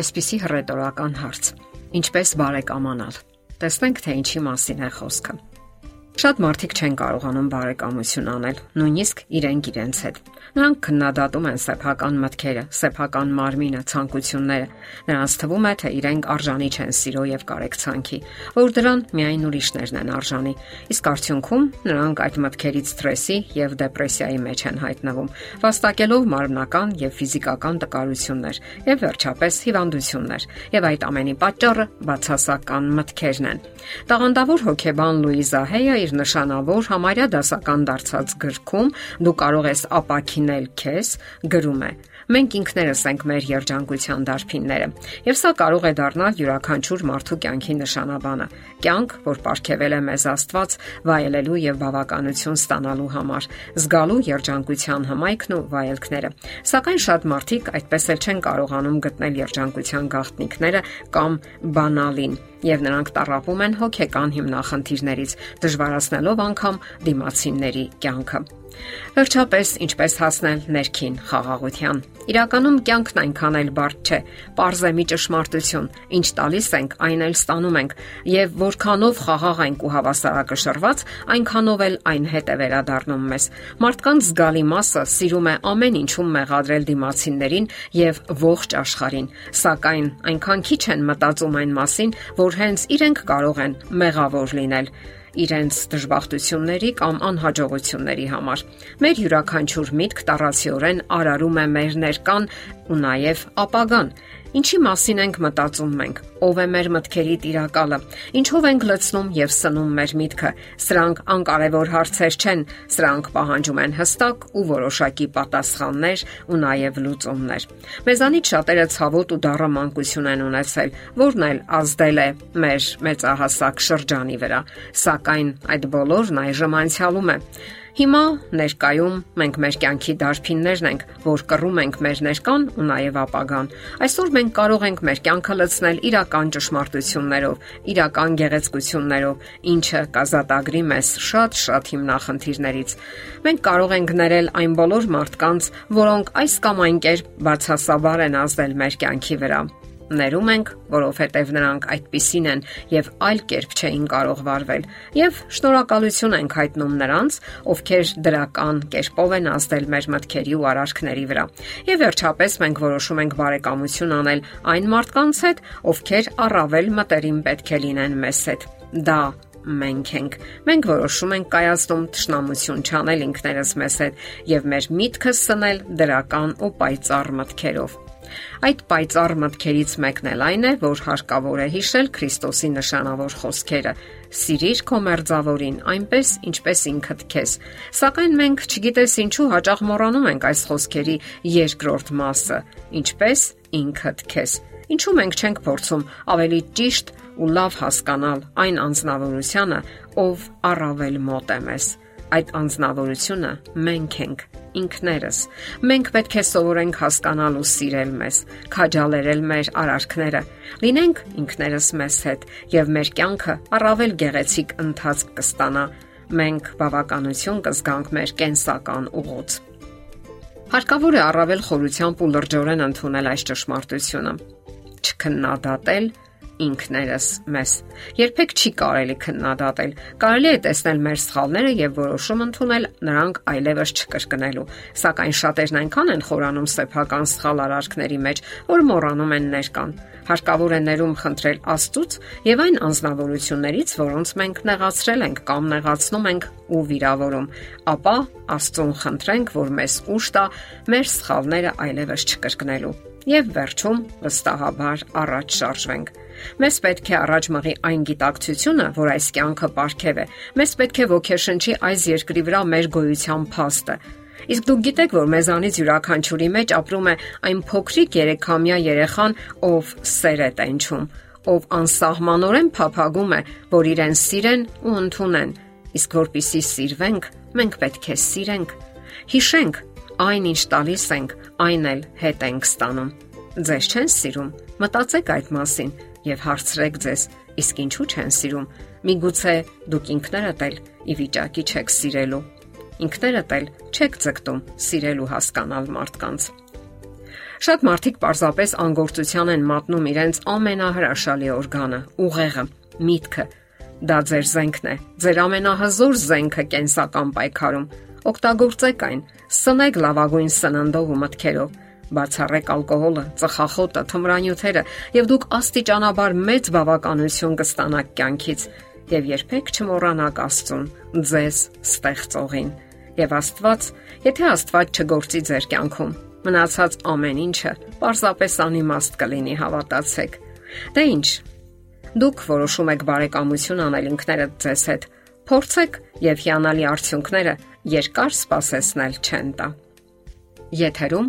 այսպիսի հռետորական հարց. Ինչպես բարեկամանալ։ Տեսնենք թե ինչի մասին է խոսքը։ Շատ մարդիկ չեն կարողանում բարեկամություն անել, նույնիսկ իրենք իրենց հետ։ Նրանք քննադատում են սեփական մտքերը, սեփական մարմինը, ցանկությունները։ Նրանց թվում է, թե իրենք արժանի չեն սիրո եւ կարեկցանքի, որ դրան միայն ուրիշներն են արժանի։ Իսկ արդյունքում նրանք այդ մտքերից սթրեսի եւ դեպրեսիայի մեջ են հայտնվում, վաստակելով մարմնական եւ ֆիզիկական տկարություններ եւ վերջապես հիվանդություններ։ Եվ այդ ամենի պատճառը բացասական մտքերն են։ Տաղանդավոր հոգեբան Լուիզա Հեյը իր նշանավոր համարյա դասական դարձած գրքում դու կարող ես ապակինել քեզ գրում է. Մենք ինքներս ենք մեր երջանկության դարբինները, եւ սա կարող է դառնալ յուրաքանչյուր մարդու կյանքի նշանաբանը։ Կյանք, որ ապարգևել է մեզ Աստված վայելելու եւ բավականություն ստանալու համար, զգալու երջանկության հմայքն ու վայելքները։ Սակայն շատ մարդիկ այդպես էլ չեն կարողանում գտնել երջանկության գաղտնիքները կամ բանալին եւ նրանք տարապում են հոգեկան հիմնախնդիրներից, դժվարացնելով անգամ դիմացինների կյանքը։ Վերջապես, ինչպես հասնել ներքին խաղաղության։ Իրականում կյանքն այնքան էլ բարդ չէ։ Պարզ է մի ճշմարտություն, ինչ տալիս ենք, այն էլ ստանում ենք, եւ որքանով խաղաղ ենք ու հավասարակշռված, այնքանով էլ այն հետ է վերադառնում մեզ։ Մարդկանց զգալի մասը սիրում է ամեն ինչում մեղադրել դիմացիներին եւ ողջ աշխարհին, սակայն այնքան քիչ են մտածում այն մասին, որ հենց իրենք կարող են մեղավոր լինել իրենց դժբախտությունների կամ անհաջողությունների համար։ Մեր յուրաքանչյուր միտք տարածիորեն արարում է մեր ներկան ու նաև ապագան։ Ինչի մասին ենք մտածում մենք։ Ով է մեր մտքերի տիրակալը։ Ինչով ենք լցնում եւ սնում մեր միտքը։ Սրանք անկարևոր հարցեր չեն, սրանք պահանջում են հստակ ու որոշակի պատասխաններ ու նաեւ լուծումներ։ Մեզանից շատերը ցավոտ ու դառը մանկություն են ունեցել, որն էլ ազդել է մեր մեծահասակ շրջանի վրա։ Սակայն այդ բոլորն այժմ անցյալում է։ Հիմա ներկայում մենք մեր կյանքի դարբիններն ենք, որ կռում ենք մեր ներկան ու նաև ապագան։ Այսօր մենք կարող ենք մեր կյանքը լցնել իրական ճշմարտություններով, իրական գեղեցկություններով, ինչը կազատագրի մեզ շատ-շատ հիմնախնդիրներից։ Մենք կարող ենք ներել այն բոլոր մարդկանց, որոնք այս կամ այն կերպ բացասաբար են ազդել մեր կյանքի վրա ներում ենք, որովհետև նրանք այդպիսին են եւ այլ կերպ չէին կարող վարվել։ Եվ շնորհակալություն ենք հայտնում նրանց, ովքեր դրական կերպով են ազդել մեր մտքերի ու արարքների վրա։ Եվ վերջապես մենք որոշում ենք բարեկամություն անել այն մարդկանց հետ, ովքեր առավել մտերիմ պետք է լինեն մեզ հետ։ Դա մենք ենք։ Մենք որոշում ենք կայացնում ճշնամություն չանել ինքներս մեզ հետ եւ մեր միտքը սնել դրական ու պայծառ մտքերով։ Այդ պայծառ մտքերից մեկն էլ այն է, որ հարկավոր է հիշել Քրիստոսի նշանավոր խոսքերը. Սիրիր քո մերձավորին, այնպես ինչպես ինքդ քեզ։ Սակայն մենք չգիտես ինչու հաճախ մոռանում ենք այս խոսքերի երկրորդ մասը, ինչպես ինքդ քեզ։ Ինչու մենք չենք փորձում ավելի ճիշտ ու լավ հասկանալ այն անznավորությունը, ով առավել մոտ է մեզ։ Այդ անznավորությունը մենք ենք ինքներս։ Մենք պետք է սովորենք հասկանալ ու սիրել մեզ, քաջալերել մեր արարքները։ Լինենք ինքներս մեզ հետ եւ մեր կյանքը առավել գեղեցիկ ընթացք կստանա։ Մենք բավականություն կզգանք մեր կենսական ուղուց։ Հարկավոր է առավել խորությամբ ու լրջորեն ընդունել այս ճշմարտությունը։ Չքննադատել ինքներս մեզ։ Երբեք չի կարելի քննադատել։ Կարելի է տեսնել մեր սխալները եւ որոշում ընդունել նրանք այլևս չկրկնելու։ Սակայն շատերն այնքան են խորանում սեփական սխալ արարքների մեջ, որ մոռանում են ներկան։ Հարկավոր է ներում խնդրել Աստծուց եւ այն անznավորություններից, որոնց մենք նեղացրել ենք կամ նեղացնում ենք ու վիրավորում, ապա Աստծուն խնդրենք, որ մեզ ուշ տա մեր սխալները այլևս չկրկնելու եւ վերջում վստահաբար առաջ շարժվենք։ Մեզ պետք է առաջ մղի այն գիտակցությունը, որ այս կյանքը ապարքև է։ Մեզ պետք է ոգեշնչի այս երկրի վրա մեր գոյության փաստը։ Իսկ դուք գիտեք, որ մեզանից յուրաքանչյուրի մեջ ապրում է այն փոքրիկ երեքամյա երեխան, ով սեր է տենչում, ով անսահմանորեն փափագում է, որ իրեն սիրեն ու ընդունեն։ Իսկ որpիսի սիրվենք, մենք պետք է սիրենք։ Հիշենք, այն ինչ տալիս ենք, այն էլ հետ ենք ստանում։ Ձեզ չեն սիրում։ Մտածեք այդ մասին եւ հարցրեք ձեզ. իսկ ինչու չեն սիրում։ Միգուցե դուք ինքներդ էլ ի վիճակի չեք սիրելու։ Ինքներդ էլ չեք ցկտում սիրելու հասկանալ մարդկանց։ Շատ մարդիկ պարզապես անգործության են մատնում իրենց ամենահրաշալի օրգանը՝ ուղեղը, միտքը։ Դա ձեր զենքն է, ձեր ամենահզոր զենքը կենսական պայքարում։ Օգտագործեք այն, սնեք լավագույն սննդով ու մտքերով Բացառեք ալկոհոլը, ծխախոտը, թմրանյութերը, եւ դուք աստիճանաբար մեծ բավականություն կստանաք կյանքից եւ երբեք չմոռանաք Աստծուն, ձեզ ստեղծողին։ Եվ Աստված, եթե Աստված չգործի ձեր կյանքում, մնացած ամեն ինչը պարզապես անիմաստ կլինի, հավատացեք։ Դե ի՞նչ։ Դուք որոշում եք բարեկամություն անել ինքներդ ձեզ հետ։ Փորձեք եւ հիանալի արդյունքները երկար սպասեցնել չեն տա։ Եթերում